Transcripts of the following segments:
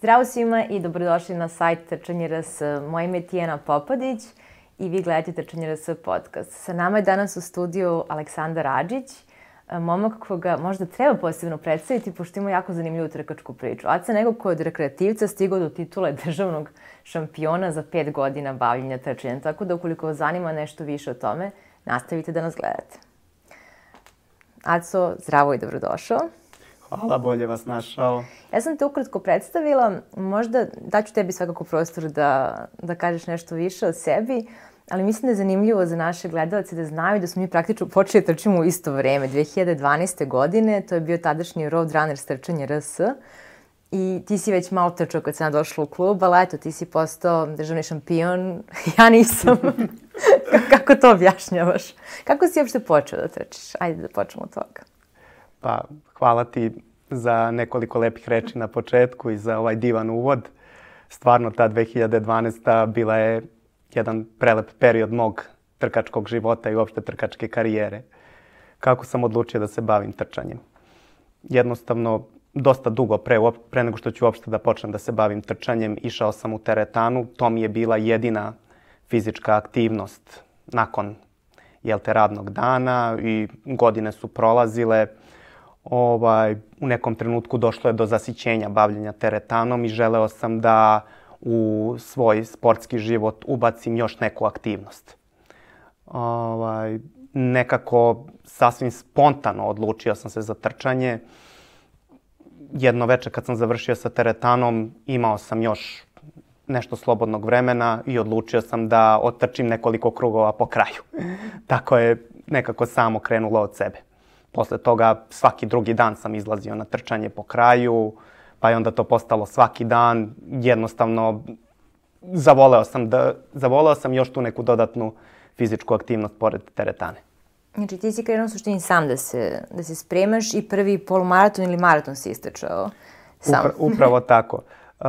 Zdravo svima i dobrodošli na sajt Trčanje RS. Moje ime je Tijena Popadić i vi gledate Trčanje RS podcast. Sa nama je danas u studiju Aleksandar Adžić, momak koga možda treba posebno predstaviti, pošto ima jako zanimljivu trkačku priču. Aca nekog ko je od rekreativca stigao do titule državnog šampiona za pet godina bavljenja trčanjem. Tako da ukoliko vas zanima nešto više o tome, nastavite da nas gledate. Aco, zdravo i dobrodošao. Hvala, bolje vas našao. Ja sam te ukratko predstavila, možda daću tebi svakako prostor da, da kažeš nešto više o sebi, ali mislim da je zanimljivo za naše gledalce da znaju da smo mi praktično počeli da trčimo u isto vreme, 2012. godine, to je bio tadašnji Roadrunner trčanje RS, i ti si već malo trčao kad sam došla u klub, ali eto, ti si postao državni šampion, ja nisam. Kako to objašnjavaš? Kako si uopšte počeo da trčiš? Ajde da počnemo od toga. Pa, hvala ti za nekoliko lepih reči na početku i za ovaj divan uvod. Stvarno, ta 2012. bila je jedan prelep period mog trkačkog života i uopšte trkačke karijere. Kako sam odlučio da se bavim trčanjem? Jednostavno, dosta dugo pre, pre nego što ću uopšte da počnem da se bavim trčanjem, išao sam u teretanu. To mi je bila jedina fizička aktivnost nakon jel te, radnog dana i godine su prolazile. Ovaj, u nekom trenutku došlo je do zasićenja bavljenja teretanom i želeo sam da u svoj sportski život ubacim još neku aktivnost. Ovaj, nekako sasvim spontano odlučio sam se za trčanje. Jedno veče kad sam završio sa teretanom imao sam još nešto slobodnog vremena i odlučio sam da otrčim nekoliko krugova po kraju. Tako je nekako samo krenulo od sebe. Posle toga svaki drugi dan sam izlazio na trčanje po kraju, pa je onda to postalo svaki dan. Jednostavno zavoleo sam, da, zavoleo sam još tu neku dodatnu fizičku aktivnost pored teretane. Znači ti si krenuo u suštini sam da se, da se spremaš i prvi polumaraton ili maraton si istračao sam. Upra, upravo tako. Uh,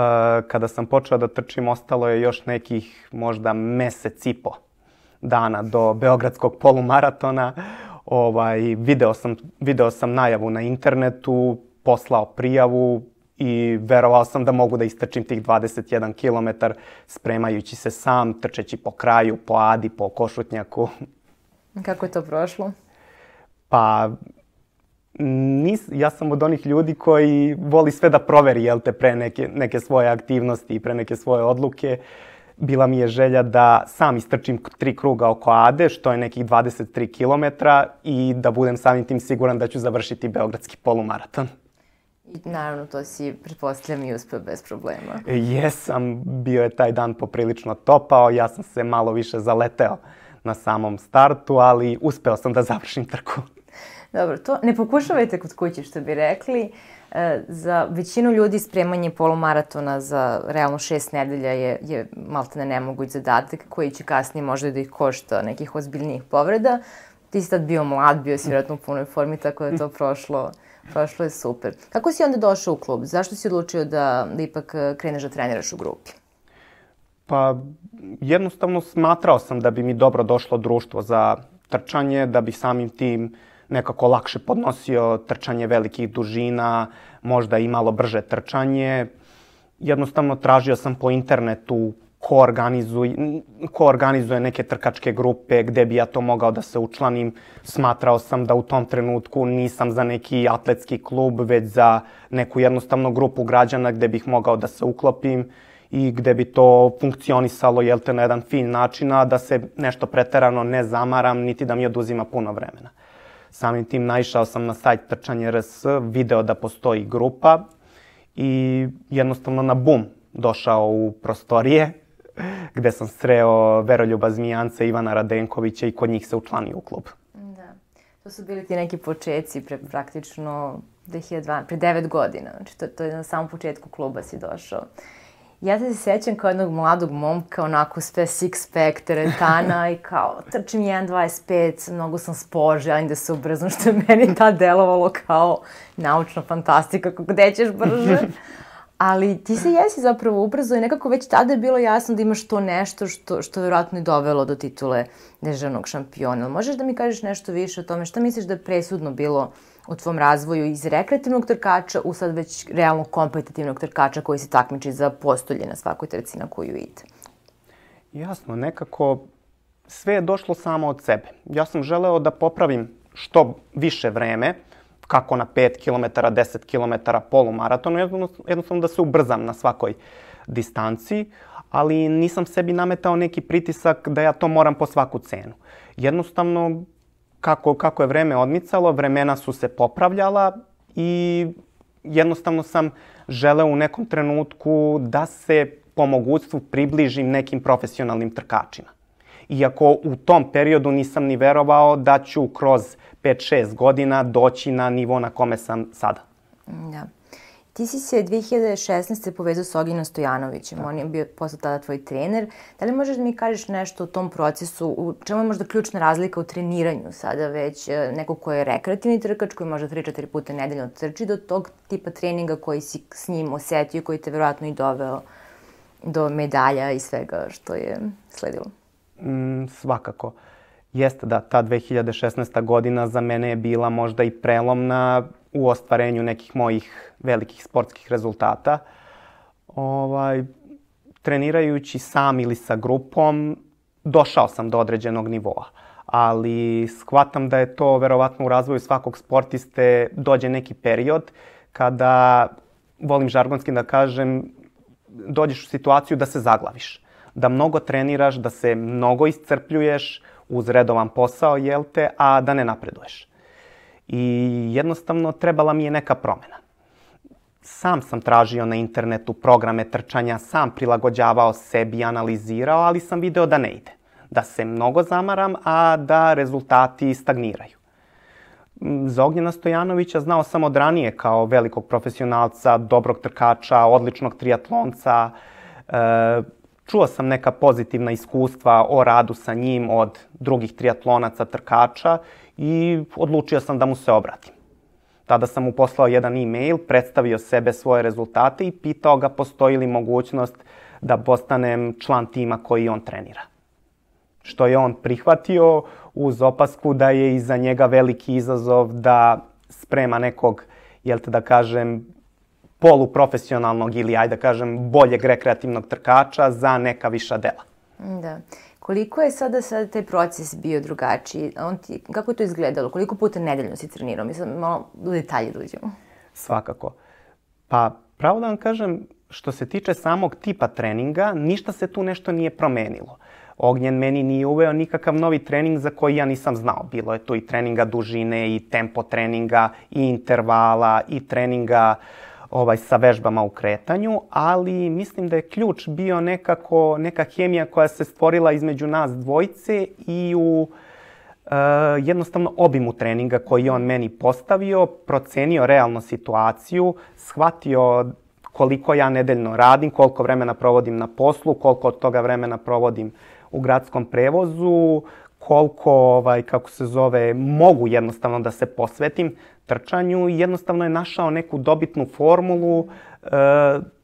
kada sam počeo da trčim, ostalo je još nekih možda mesec i po dana do Beogradskog polumaratona. Ovaj, video, sam, video sam najavu na internetu, poslao prijavu i verovao sam da mogu da istrčim tih 21 km spremajući se sam, trčeći po kraju, po Adi, po Košutnjaku. Kako je to prošlo? Pa, nis, ja sam od onih ljudi koji voli sve da proveri, jel te, pre neke, neke svoje aktivnosti i pre neke svoje odluke. Bila mi je želja da sam istrčim tri kruga oko Ade, što je nekih 23 km i da budem samim tim siguran da ću završiti Beogradski polumaraton. I naravno to si, pretpostavljam, i uspeo bez problema. E, jesam, bio je taj dan poprilično topao, ja sam se malo više zaleteo na samom startu, ali uspeo sam da završim trku. Dobro, to ne pokušavajte kod kuće, što bi rekli. E, za većinu ljudi spremanje polumaratona za realno šest nedelja je, je malte ne nemoguć zadatak koji će kasnije možda da ih košta nekih ozbiljnijih povreda. Ti si tad bio mlad, bio si vjerojatno u punoj formi, tako da je to prošlo, prošlo je super. Kako si onda došao u klub? Zašto si odlučio da, da ipak kreneš da treniraš u grupi? Pa jednostavno smatrao sam da bi mi dobro došlo društvo za trčanje, da bi samim tim nekako lakše podnosio trčanje velikih dužina, možda i malo brže trčanje. Jednostavno tražio sam po internetu ko organizuje, ko organizuje neke trkačke grupe, gde bi ja to mogao da se učlanim. Smatrao sam da u tom trenutku nisam za neki atletski klub, već za neku jednostavno grupu građana gde bih mogao da se uklopim i gde bi to funkcionisalo, jel te, na jedan fin način, a da se nešto preterano ne zamaram, niti da mi oduzima puno vremena. Samim tim naišao sam na sajt Trčanje RS, video da postoji grupa i jednostavno na bum došao u prostorije gde sam sreo Veroljuba Zmijanca, Ivana Radenkovića i kod njih se učlanio u klub. Da. To su bili ti neki početci pre praktično 2012, pre 9 godina. Znači, to, to je na samom početku kluba si došao. Ja se sećam kao jednog mladog momka, onako sve six pack, teretana i kao trčim 1.25, mnogo sam spožen, želim da se ubrzam, što je meni ta delovalo kao naučna fantastika, kako gde ćeš brže. Ali ti se jesi zapravo ubrzo i nekako već tada je bilo jasno da imaš to nešto što, što je vjerojatno i dovelo do titule državnog šampiona. Možeš da mi kažeš nešto više o tome? Šta misliš da je presudno bilo u tvom razvoju iz rekreativnog trkača u sad već realno kompetitivnog trkača koji se takmiči za postolje na svakoj trci na koju ide? Jasno, nekako sve je došlo samo od sebe. Ja sam želeo da popravim što više vreme, kako na 5 km, 10 km polumaratonu, jednostavno da se ubrzam na svakoj distanci, ali nisam sebi nametao neki pritisak da ja to moram po svaku cenu. Jednostavno, kako, kako je vreme odmicalo, vremena su se popravljala i jednostavno sam želeo u nekom trenutku da se po mogućstvu približim nekim profesionalnim trkačima. Iako u tom periodu nisam ni verovao da ću kroz 5-6 godina doći na nivo na kome sam sada. Da. Ti si se 2016. povezao s Oginom Stojanovićem, da. on je bio posle tada tvoj trener. Da li možeš da mi kažeš nešto o tom procesu, u čemu je možda ključna razlika u treniranju sada već e, neko ko je rekreativni trkač, koji možda 3-4 puta nedeljno trči, do tog tipa treninga koji si s njim osetio koji te verovatno i doveo do medalja i svega što je sledilo? Mm, svakako. Jeste da ta 2016. godina za mene je bila možda i prelomna u ostvarenju nekih mojih velikih sportskih rezultata. Ovaj, trenirajući sam ili sa grupom, došao sam do određenog nivoa. Ali shvatam da je to verovatno u razvoju svakog sportiste dođe neki period kada, volim žargonski da kažem, dođeš u situaciju da se zaglaviš. Da mnogo treniraš, da se mnogo iscrpljuješ uz redovan posao, jel te, a da ne napreduješ i jednostavno trebala mi je neka promena. Sam sam tražio na internetu programe trčanja, sam prilagođavao sebi, analizirao, ali sam video da ne ide. Da se mnogo zamaram, a da rezultati stagniraju. Za Ognjena Stojanovića znao sam od ranije kao velikog profesionalca, dobrog trkača, odličnog triatlonca. E, čuo sam neka pozitivna iskustva o radu sa njim od drugih triatlonaca, trkača i odlučio sam da mu se obratim. Tada sam mu poslao jedan e-mail, predstavio sebe, svoje rezultate i pitao ga postoji li mogućnost da postanem član tima koji on trenira. Što je on prihvatio uz opasku da je iza njega veliki izazov da sprema nekog, jel te da kažem, poluprofesionalnog ili ajde da kažem boljeg rekreativnog trkača za neka viša dela. Da. Koliko je sada sada taj proces bio drugačiji? On ti, kako je to izgledalo? Koliko puta nedeljno si trenirao? Mislim, malo u detalje dođemo. Da Svakako. Pa, pravo da vam kažem, što se tiče samog tipa treninga, ništa se tu nešto nije promenilo. Ognjen meni nije uveo nikakav novi trening za koji ja nisam znao. Bilo je tu i treninga dužine, i tempo treninga, i intervala, i treninga uh, ovaj, sa vežbama u kretanju, ali mislim da je ključ bio nekako, neka hemija koja se stvorila između nas dvojice i u e, jednostavno obimu treninga koji on meni postavio, procenio realno situaciju, shvatio koliko ja nedeljno radim, koliko vremena provodim na poslu, koliko od toga vremena provodim u gradskom prevozu, koliko, ovaj, kako se zove, mogu jednostavno da se posvetim trčanju i jednostavno je našao neku dobitnu formulu e,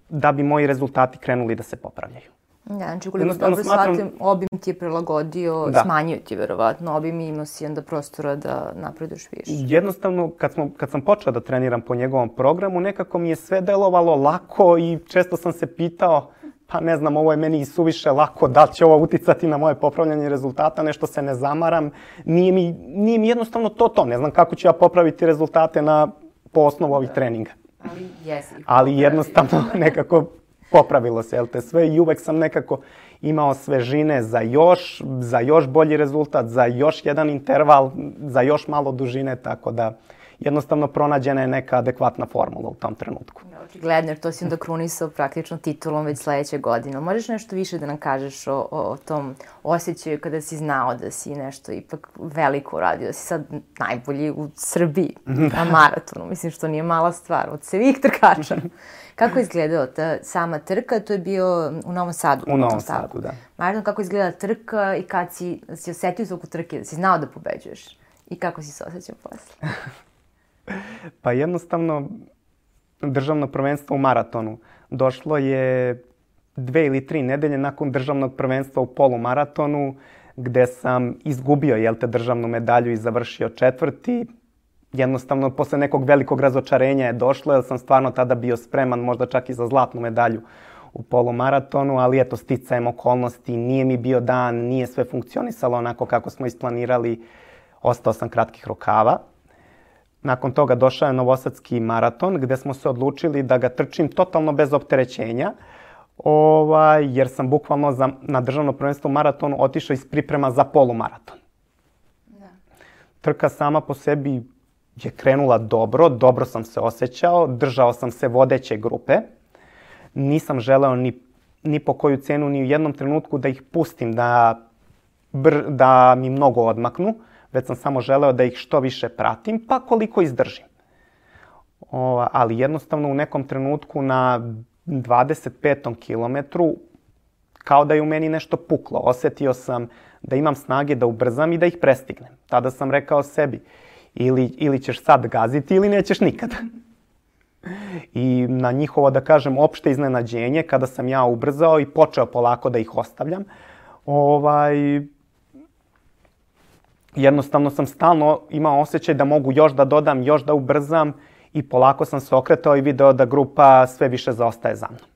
da bi moji rezultati krenuli da se popravljaju. Da, znači koliko dobro smatram... shvatim, obim ti je prilagodio, da. smanjio ti verovatno obim i imao si onda prostora da napreduješ više. Jednostavno, kad, smo, kad sam počeo da treniram po njegovom programu, nekako mi je sve delovalo lako i često sam se pitao pa ne znam, ovo je meni suviše lako, da će ovo uticati na moje popravljanje rezultata, nešto se ne zamaram. Nije mi, nije mi jednostavno to to. Ne znam kako ću ja popraviti rezultate na, po osnovu ovih treninga. Ali jesi. Ali jednostavno nekako popravilo se, jel te sve i uvek sam nekako imao svežine za još, za još bolji rezultat, za još jedan interval, za još malo dužine, tako da jednostavno pronađena je neka adekvatna formula u tom trenutku. Očigledno, jer to si onda krunisao praktično titulom već sledeće godine. Možeš nešto više da nam kažeš o, o, o tom osjećaju kada si znao da si nešto ipak veliko uradio, da si sad najbolji u Srbiji na maratonu, mislim što nije mala stvar, od svih trkača. Kako je izgledao ta sama trka? To je bio u Novom Sadu. U Novom Sadu, da. Maraton, kako izgleda trka i kad si, si osetio toku trke, da si znao da pobeđuješ? I kako si se osjećao posle? Pa jednostavno, državno prvenstvo u maratonu došlo je dve ili tri nedelje nakon državnog prvenstva u polumaratonu, gde sam izgubio, jel te, državnu medalju i završio četvrti. jednostavno posle nekog velikog razočarenja je došlo, jer sam stvarno tada bio spreman možda čak i za zlatnu medalju u polumaratonu, ali eto, sticajem okolnosti, nije mi bio dan, nije sve funkcionisalo onako kako smo isplanirali, ostao sam kratkih rukava. Nakon toga došao je Novosadski maraton, gde smo se odlučili da ga trčim totalno bez opterećenja, ovaj, jer sam bukvalno za, na državno prvenstvo maratonu otišao iz priprema za polumaraton. Da. Trka sama po sebi je krenula dobro, dobro sam se osjećao, držao sam se vodeće grupe. Nisam želeo ni, ni po koju cenu, ni u jednom trenutku da ih pustim da, br, da mi mnogo odmaknu, već sam samo želeo da ih što više pratim, pa koliko izdržim. O, ali jednostavno u nekom trenutku na 25. kilometru kao da je u meni nešto puklo. Osetio sam da imam snage da ubrzam i da ih prestignem. Tada sam rekao sebi, ili, ili ćeš sad gaziti ili nećeš nikada. I na njihovo, da kažem, opšte iznenađenje, kada sam ja ubrzao i počeo polako da ih ostavljam, ovaj, jednostavno sam stalno imao osjećaj da mogu još da dodam, još da ubrzam i polako sam se okretao i video da grupa sve više zaostaje za mnom.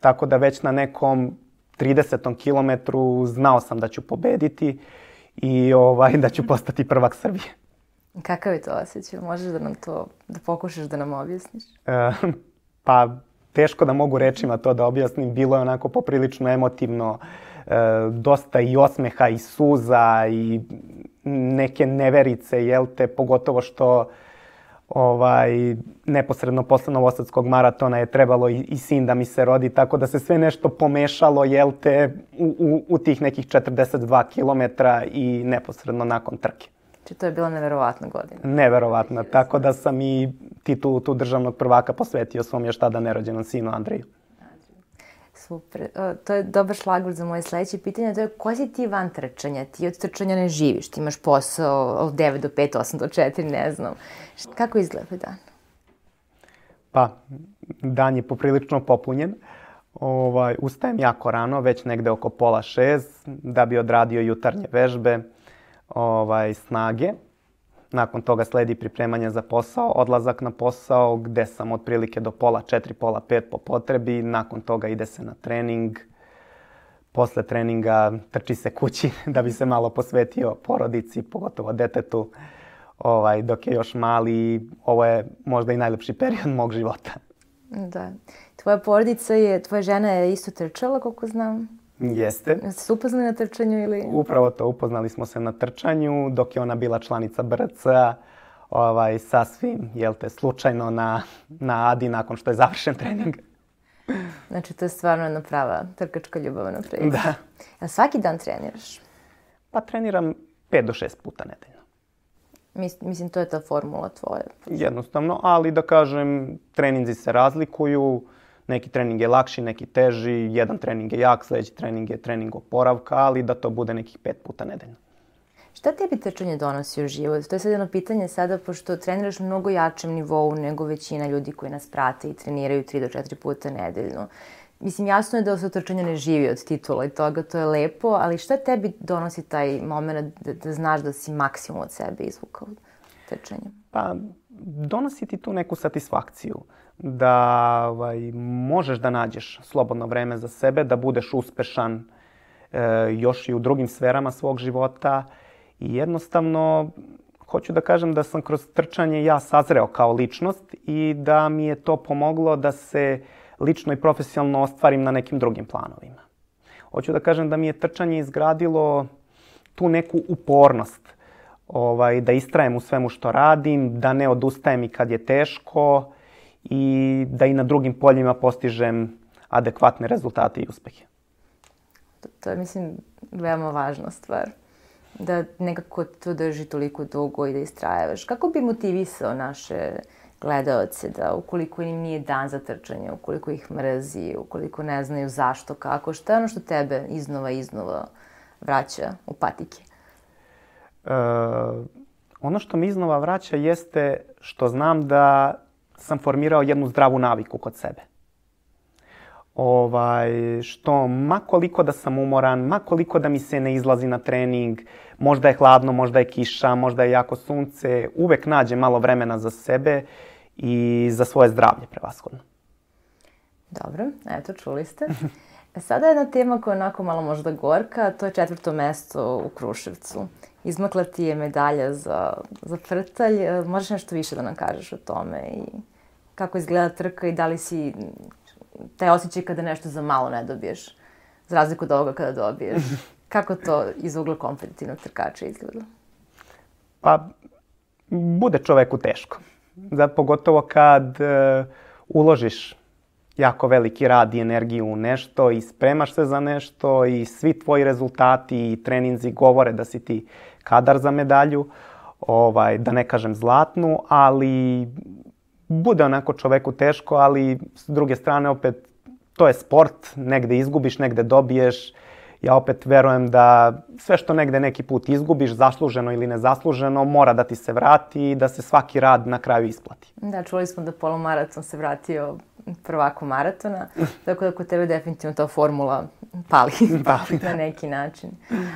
Tako da već na nekom 30. kilometru znao sam da ću pobediti i ovaj, da ću postati prvak Srbije. Kakav je to osjećaj? Možeš da nam to, da pokušaš da nam objasniš? E, pa, teško da mogu rečima to da objasnim. Bilo je onako poprilično emotivno, e, dosta i osmeha i suza i neke neverice, jel te, pogotovo što ovaj, neposredno posle Novosadskog maratona je trebalo i, i sin da mi se rodi, tako da se sve nešto pomešalo, jel te, u, u, u tih nekih 42 kilometra i neposredno nakon trke. Znači, to je bila neverovatna godina. Neverovatna, tako da sam i titulu tu državnog prvaka posvetio svom još tada nerođenom sinu Andreju. Super. To je dobar šlagvor za moje sledeće pitanje. To je ko si ti van trčanja? Ti od trčanja ne živiš. Ti imaš posao od 9 do 5, 8 do 4, ne znam. Kako izgleda dan? Pa, dan je poprilično popunjen. Ovaj, ustajem jako rano, već negde oko pola šest, da bi odradio jutarnje vežbe ovaj, snage. Nakon toga sledi pripremanje za posao, odlazak na posao gde sam otprilike do pola četiri, pola pet po potrebi. Nakon toga ide se na trening. Posle treninga trči se kući da bi se malo posvetio porodici, pogotovo detetu. Ovaj, dok je još mali, ovo je možda i najlepši period mog života. Da. Tvoja porodica je, tvoja žena je isto trčala, koliko znam? Jeste. Jeste se upoznali na trčanju ili? Upravo to, upoznali smo se na trčanju, dok je ona bila članica BRC-a, ovaj, sasvim, jel te, slučajno na, na Adi nakon što je završen trening. Znači, to je stvarno jedna prava trkačka ljubavna priča. Da. A svaki dan treniraš? Pa treniram 5 do 6 puta nedeljno. Mis, mislim, to je ta formula tvoja. Jednostavno, ali da kažem, treninzi se razlikuju neki trening je lakši, neki teži, jedan trening je jak, sledeći trening je trening oporavka, ali da to bude nekih pet puta nedeljno. Šta tebi trčanje donosi u život? To je sad jedno pitanje sada, pošto treniraš na mnogo jačem nivou nego većina ljudi koji nas prate i treniraju 3 do 4 puta nedeljno. Mislim, jasno je da se trčanje ne živi od titula i toga, to je lepo, ali šta tebi donosi taj moment da, da znaš da si maksimum od sebe izvukao trčanjem? Pa, donosi ti tu neku satisfakciju da ovaj, možeš da nađeš slobodno vreme za sebe, da budeš uspešan e, još i u drugim sferama svog života i jednostavno hoću da kažem da sam kroz trčanje ja sazreo kao ličnost i da mi je to pomoglo da se lično i profesionalno ostvarim na nekim drugim planovima. Hoću da kažem da mi je trčanje izgradilo tu neku upornost, ovaj, da istrajem u svemu što radim, da ne odustajem i kad je teško, i da i na drugim poljima postižem adekvatne rezultate i uspehe. To, to je, mislim, veoma važna stvar. Da nekako to drži toliko dugo i da istrajavaš. Kako bi motivisao naše gledaoce da ukoliko im nije dan za trčanje, ukoliko ih mrzi, ukoliko ne znaju zašto, kako, šta je ono što tebe iznova iznova vraća u patike? E, ono što mi iznova vraća jeste što znam da sam formirao jednu zdravu naviku kod sebe. ovaj, što ma koliko da sam umoran, ma koliko da mi se ne izlazi na trening, možda je hladno, možda je kiša, možda je jako sunce, uvek nađe malo vremena za sebe i za svoje zdravlje prevashodno. Dobro, eto, čuli ste. Sada je jedna tema koja je onako malo možda gorka, to je četvrto mesto u Kruševcu. Izmakla ti je medalja za, za frtalj. Možeš nešto više da nam kažeš o tome i kako izgleda trka i da li si taj osjećaj kada nešto za malo ne dobiješ, za razliku od ovoga kada dobiješ. Kako to iz ugla kompetitivnog trkača izgleda? Pa, bude čoveku teško. Da, pogotovo kad uh, uložiš jako veliki rad i energiju u nešto i spremaš se za nešto i svi tvoji rezultati i treninzi govore da si ti kadar za medalju, ovaj, da ne kažem zlatnu, ali bude onako čoveku teško, ali s druge strane opet to je sport, negde izgubiš, negde dobiješ. Ja opet verujem da sve što negde neki put izgubiš, zasluženo ili nezasluženo, mora da ti se vrati i da se svaki rad na kraju isplati. Da, čuli smo da polumaraton se vratio prvaku maratona, tako da kod tebe definitivno ta formula pali, pali da. na neki način.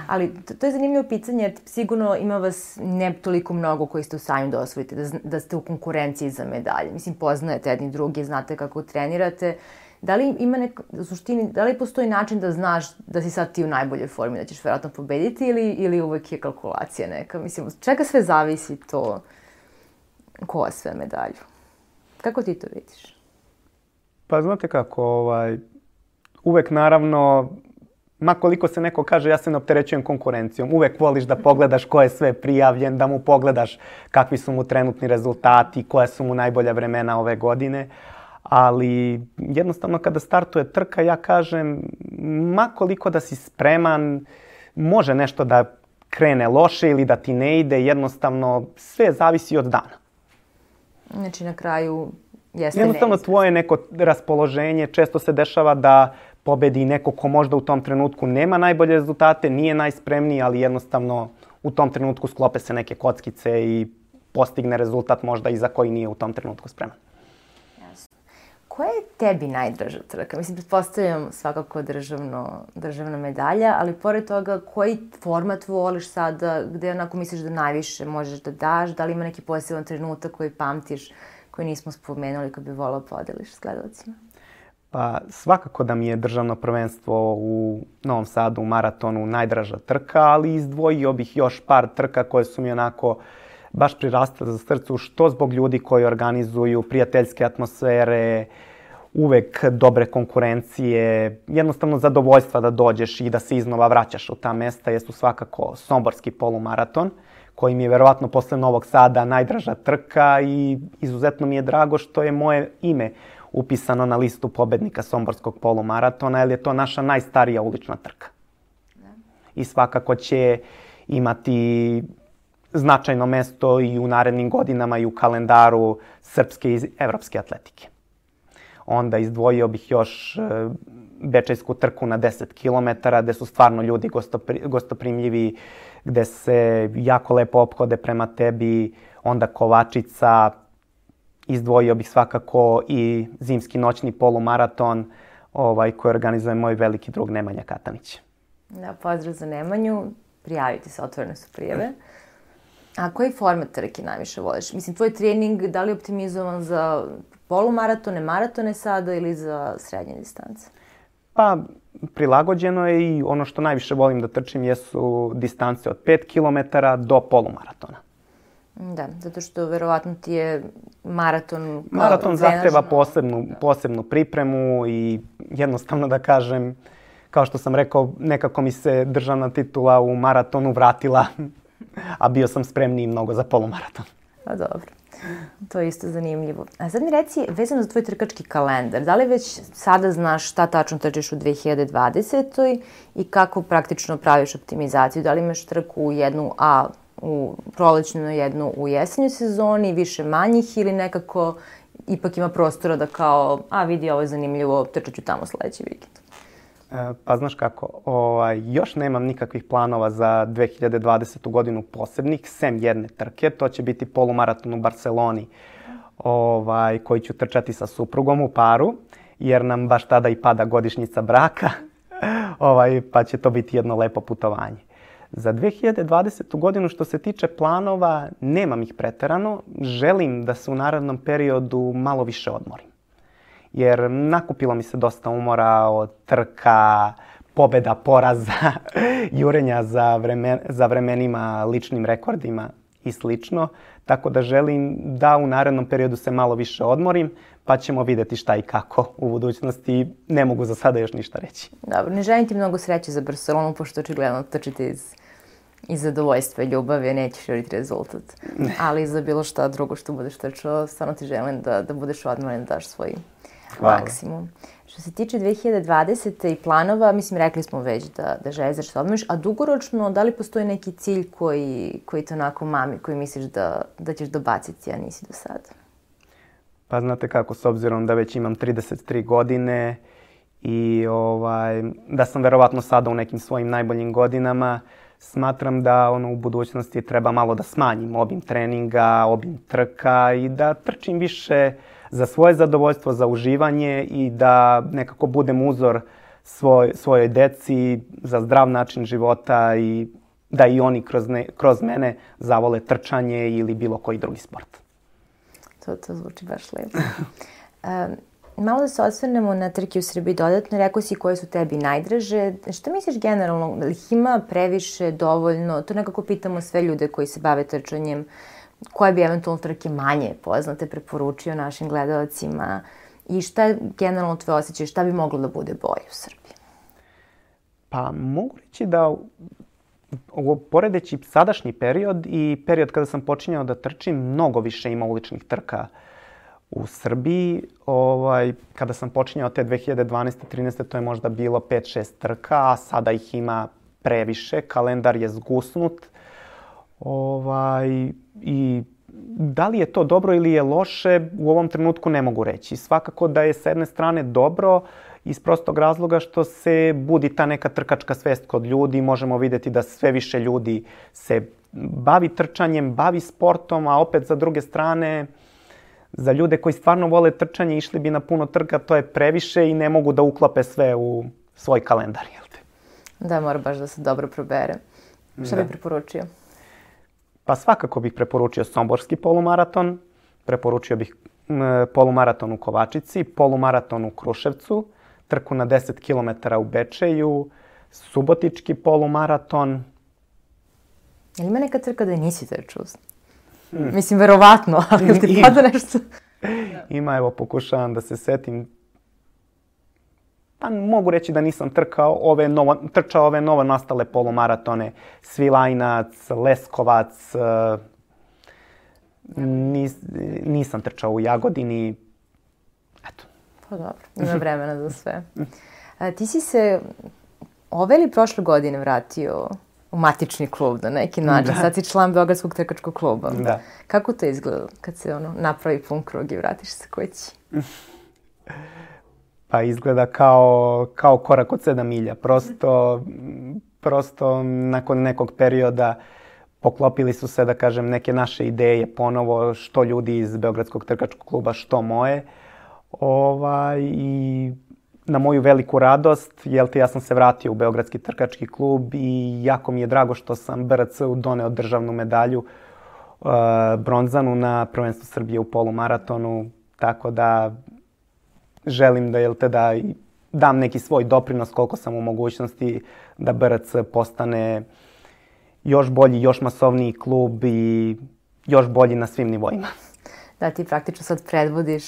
Ali to, to je zanimljivo pitanje jer sigurno ima vas ne toliko mnogo koji ste u stanju da osvojite, da, da ste u konkurenciji za medalje. Mislim, poznajete jedni drugi, znate kako trenirate. Da li ima nek, u suštini, da li postoji način da znaš da si sad ti u najboljoj formi, da ćeš verovatno pobediti ili, ili uvek je kalkulacija neka? Mislim, čega sve zavisi to ko sve medalju? Kako ti to vidiš? Pa znate kako, ovaj, uvek naravno, ma koliko se neko kaže ja se ne opterećujem konkurencijom, uvek voliš da pogledaš ko je sve prijavljen, da mu pogledaš kakvi su mu trenutni rezultati, koja su mu najbolja vremena ove godine. Ali jednostavno kada startuje trka ja kažem ma koliko da si spreman, može nešto da krene loše ili da ti ne ide, jednostavno sve zavisi od dana. Znači na kraju jeste Jednostavno tvoje neko raspoloženje, često se dešava da pobedi neko ko možda u tom trenutku nema najbolje rezultate, nije najspremniji, ali jednostavno u tom trenutku sklope se neke kockice i postigne rezultat možda i za koji nije u tom trenutku spreman. Koja je tebi najdraža trka? Mislim, pretpostavljam svakako državno, državna medalja, ali pored toga, koji format voliš sada, gde onako misliš da najviše možeš da daš, da li ima neki poseban trenutak koji pamtiš koji nismo spomenuli koji bi volao podeliš s gledalcima? Pa svakako da mi je državno prvenstvo u Novom Sadu u maratonu najdraža trka, ali izdvojio bih još par trka koje su mi onako baš prirastale za srcu, što zbog ljudi koji organizuju prijateljske atmosfere, uvek dobre konkurencije, jednostavno zadovoljstva da dođeš i da se iznova vraćaš u ta mesta, jesu svakako Somborski polumaraton. Koji mi je verovatno posle Novog Sada najdraža trka i izuzetno mi je drago što je moje ime upisano na listu pobednika Somborskog polumaratona, jer je to naša najstarija ulična trka. I svakako će imati značajno mesto i u narednim godinama i u kalendaru srpske i evropske atletike. Onda izdvojio bih još e, Bečejsku trku na 10 km, gde su stvarno ljudi gostopri, gostoprimljivi, gde se jako lepo ophode prema tebi, onda Kovačica, izdvojio bih svakako i zimski noćni polumaraton ovaj, koji organizuje moj veliki drug Nemanja Katanić. Da, pozdrav za Nemanju, prijavite se, otvorene su prijeve. A koji format trke najviše voliš? Mislim, tvoj trening, da li je optimizovan za polumaratone, maratone sada ili za srednje distance? Pa, prilagođeno je i ono što najviše volim da trčim jesu distance od 5 km do polumaratona. Da, zato što verovatno ti je maraton... Maraton zahteva posebnu, da. posebnu pripremu i jednostavno da kažem, kao što sam rekao, nekako mi se državna titula u maratonu vratila, a bio sam spremniji mnogo za polumaraton. Pa dobro. To je isto zanimljivo. A sad mi reci, vezano za tvoj trkački kalendar, da li već sada znaš šta tačno trčiš u 2020. i kako praktično praviš optimizaciju? Da li imaš trku u jednu A u prolećnu, jednu u jesenju sezoni, više manjih ili nekako ipak ima prostora da kao, a vidi ovo je zanimljivo, trčat ću tamo sledeći vikend? E, pa znaš kako, ovaj, još nemam nikakvih planova za 2020. godinu posebnih, sem jedne trke. To će biti polumaraton u Barceloni ovaj, koji ću trčati sa suprugom u paru. jer nam baš tada i pada godišnjica braka, ovaj, pa će to biti jedno lepo putovanje. Za 2020. godinu što se tiče planova, nemam ih preterano. Želim da se u narednom periodu malo više odmorim. Jer nakupilo mi se dosta umora od trka, pobeda, poraza, jurenja za, vremen, za vremenima, ličnim rekordima i slično. Tako da želim da u narednom periodu se malo više odmorim, pa ćemo videti šta i kako u budućnosti. Ne mogu za sada još ništa reći. Dobro, ne želim ti mnogo sreće za Barcelonu, pošto očigledno trčite iz i zadovoljstva i ljubavi, nećeš juriti rezultat. Ali za bilo šta drugo što budeš trčao, stvarno ti želim da, da budeš odmoren, da daš svoj Hvala. maksimum. Što se tiče 2020. i planova, mislim, rekli smo već da, da želiš da se odmoriš, a dugoročno, da li postoji neki cilj koji, koji te onako mami, koji misliš da, da ćeš dobaciti, a nisi do sada? Pa znate kako, s obzirom da već imam 33 godine i ovaj, da sam verovatno sada u nekim svojim najboljim godinama, smatram da ono u budućnosti treba malo da smanjim obim treninga, obim trka i da trčim više za svoje zadovoljstvo, za uživanje i da nekako budem uzor svoj, svojoj deci za zdrav način života i da i oni kroz, ne, kroz mene zavole trčanje ili bilo koji drugi sport. To, to zvuči baš lepo. um, malo da se osvrnemo na trke u Srbiji dodatno. Rekao si koje su tebi najdraže. Šta misliš generalno? Ima previše, dovoljno? To nekako pitamo sve ljude koji se bave trčanjem. Koje bi eventualno trke manje poznate preporučio našim gledalcima? I šta je generalno tvoje osjećaje? Šta bi moglo da bude bolje u Srbiji? Pa mogu reći da poredeći sadašnji period i period kada sam počinjao da trčim, mnogo više ima uličnih trka u Srbiji, ovaj, kada sam počinjao te 2012. 13. to je možda bilo 5-6 trka, a sada ih ima previše, kalendar je zgusnut. Ovaj, I da li je to dobro ili je loše, u ovom trenutku ne mogu reći. Svakako da je s jedne strane dobro, iz prostog razloga što se budi ta neka trkačka svest kod ljudi. Možemo videti da sve više ljudi se bavi trčanjem, bavi sportom, a opet za druge strane za ljude koji stvarno vole trčanje išli bi na puno trka, to je previše i ne mogu da uklape sve u svoj kalendar, jel te? Da, mora baš da se dobro probere. Šta da. bi preporučio? Pa svakako bih preporučio Somborski polumaraton, preporučio bih polumaraton u Kovačici, polumaraton u Kruševcu, trku na 10 km u Bečeju, Subotički polumaraton. Je li ima neka trka da nisi trčao? Hmm. Mislim, verovatno, ali ti pada nešto? Ima, evo, pokušavam da se setim. Pa mogu reći da nisam trkao ove novo, trčao ove novo nastale polumaratone. Svilajnac, Leskovac. Uh, nis, nisam trčao u Jagodini. Eto. Pa dobro, ima vremena za sve. A, ti si se ove ili prošle godine vratio u matični klub na neki način. Da. Sad si član Beogradskog trkačkog kluba. Da. Kako to izgleda kad se ono napravi pun krug i vratiš se kući? Pa izgleda kao, kao korak od sedam milja. Prosto, prosto nakon nekog perioda poklopili su se, da kažem, neke naše ideje ponovo, što ljudi iz Beogradskog trkačkog kluba, što moje. Ovaj, I na moju veliku radost, jel te, ja sam se vratio u Beogradski trkački klub i jako mi je drago što sam BRC-u doneo državnu medalju uh, bronzanu na prvenstvu Srbije u polumaratonu, tako da želim da, jel te, da dam neki svoj doprinos koliko sam u mogućnosti da BRC postane još bolji, još masovniji klub i još bolji na svim nivoima. Da, ti praktično sad predvodiš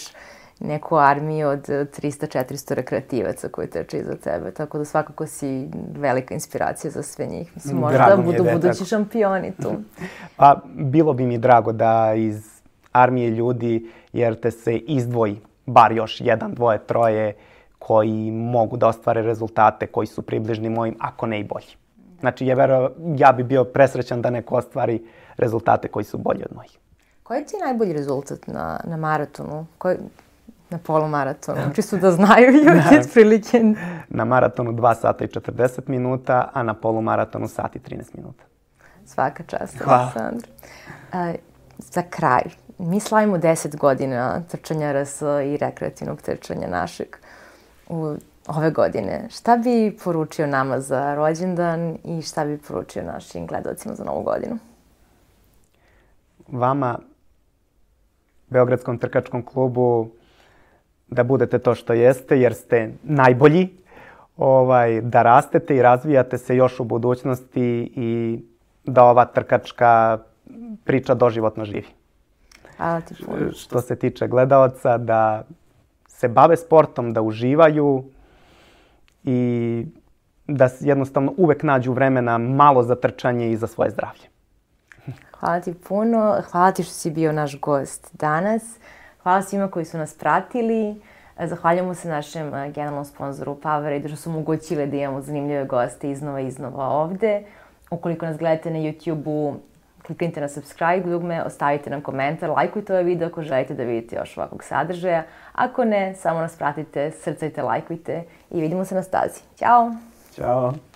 neku armiju od 300-400 rekreativaca koji teče iza tebe. Tako da svakako si velika inspiracija za sve njih. Mislim, možda drago budu da budući tako. šampioni tu. Pa, bilo bi mi drago da iz armije ljudi, jer te se izdvoji bar još jedan, dvoje, troje koji mogu da ostvare rezultate koji su približni mojim, ako ne i bolji. Znači, ja, vero, ja bi bio presrećan da neko ostvari rezultate koji su bolji od mojih. Koji ti je najbolji rezultat na, na maratonu? Koji, na polumaratonu, čisto da znaju ljudi da. prilike. Na maratonu 2 sata i 40 minuta, a na polumaratonu sat i 13 minuta. Svaka čast, Aleksandra. Uh, za kraj, mi slavimo 10 godina trčanja RS i rekreativnog trčanja našeg. u ove godine. Šta bi poručio nama za rođendan i šta bi poručio našim gledalcima za novu godinu? Vama, Beogradskom trkačkom klubu, da budete to što jeste, jer ste najbolji, ovaj, da rastete i razvijate se još u budućnosti i da ova trkačka priča doživotno živi. Hvala ti puno. Što se tiče gledaoca, da se bave sportom, da uživaju i da jednostavno uvek nađu vremena malo za trčanje i za svoje zdravlje. Hvala ti puno. Hvala ti što si bio naš gost danas. Hvala svima koji su nas pratili. Zahvaljujemo se našem generalnom sponzoru Powerade što su omogućile da imamo zanimljive goste iznova i iznova ovde. Ukoliko nas gledate na YouTube-u, kliknite na subscribe dugme, ostavite nam komentar, lajkujte ovaj video ako želite da vidite još ovakvog sadržaja. Ako ne, samo nas pratite, srcajte, lajkujte i vidimo se na stazi. Ćao! Ćao!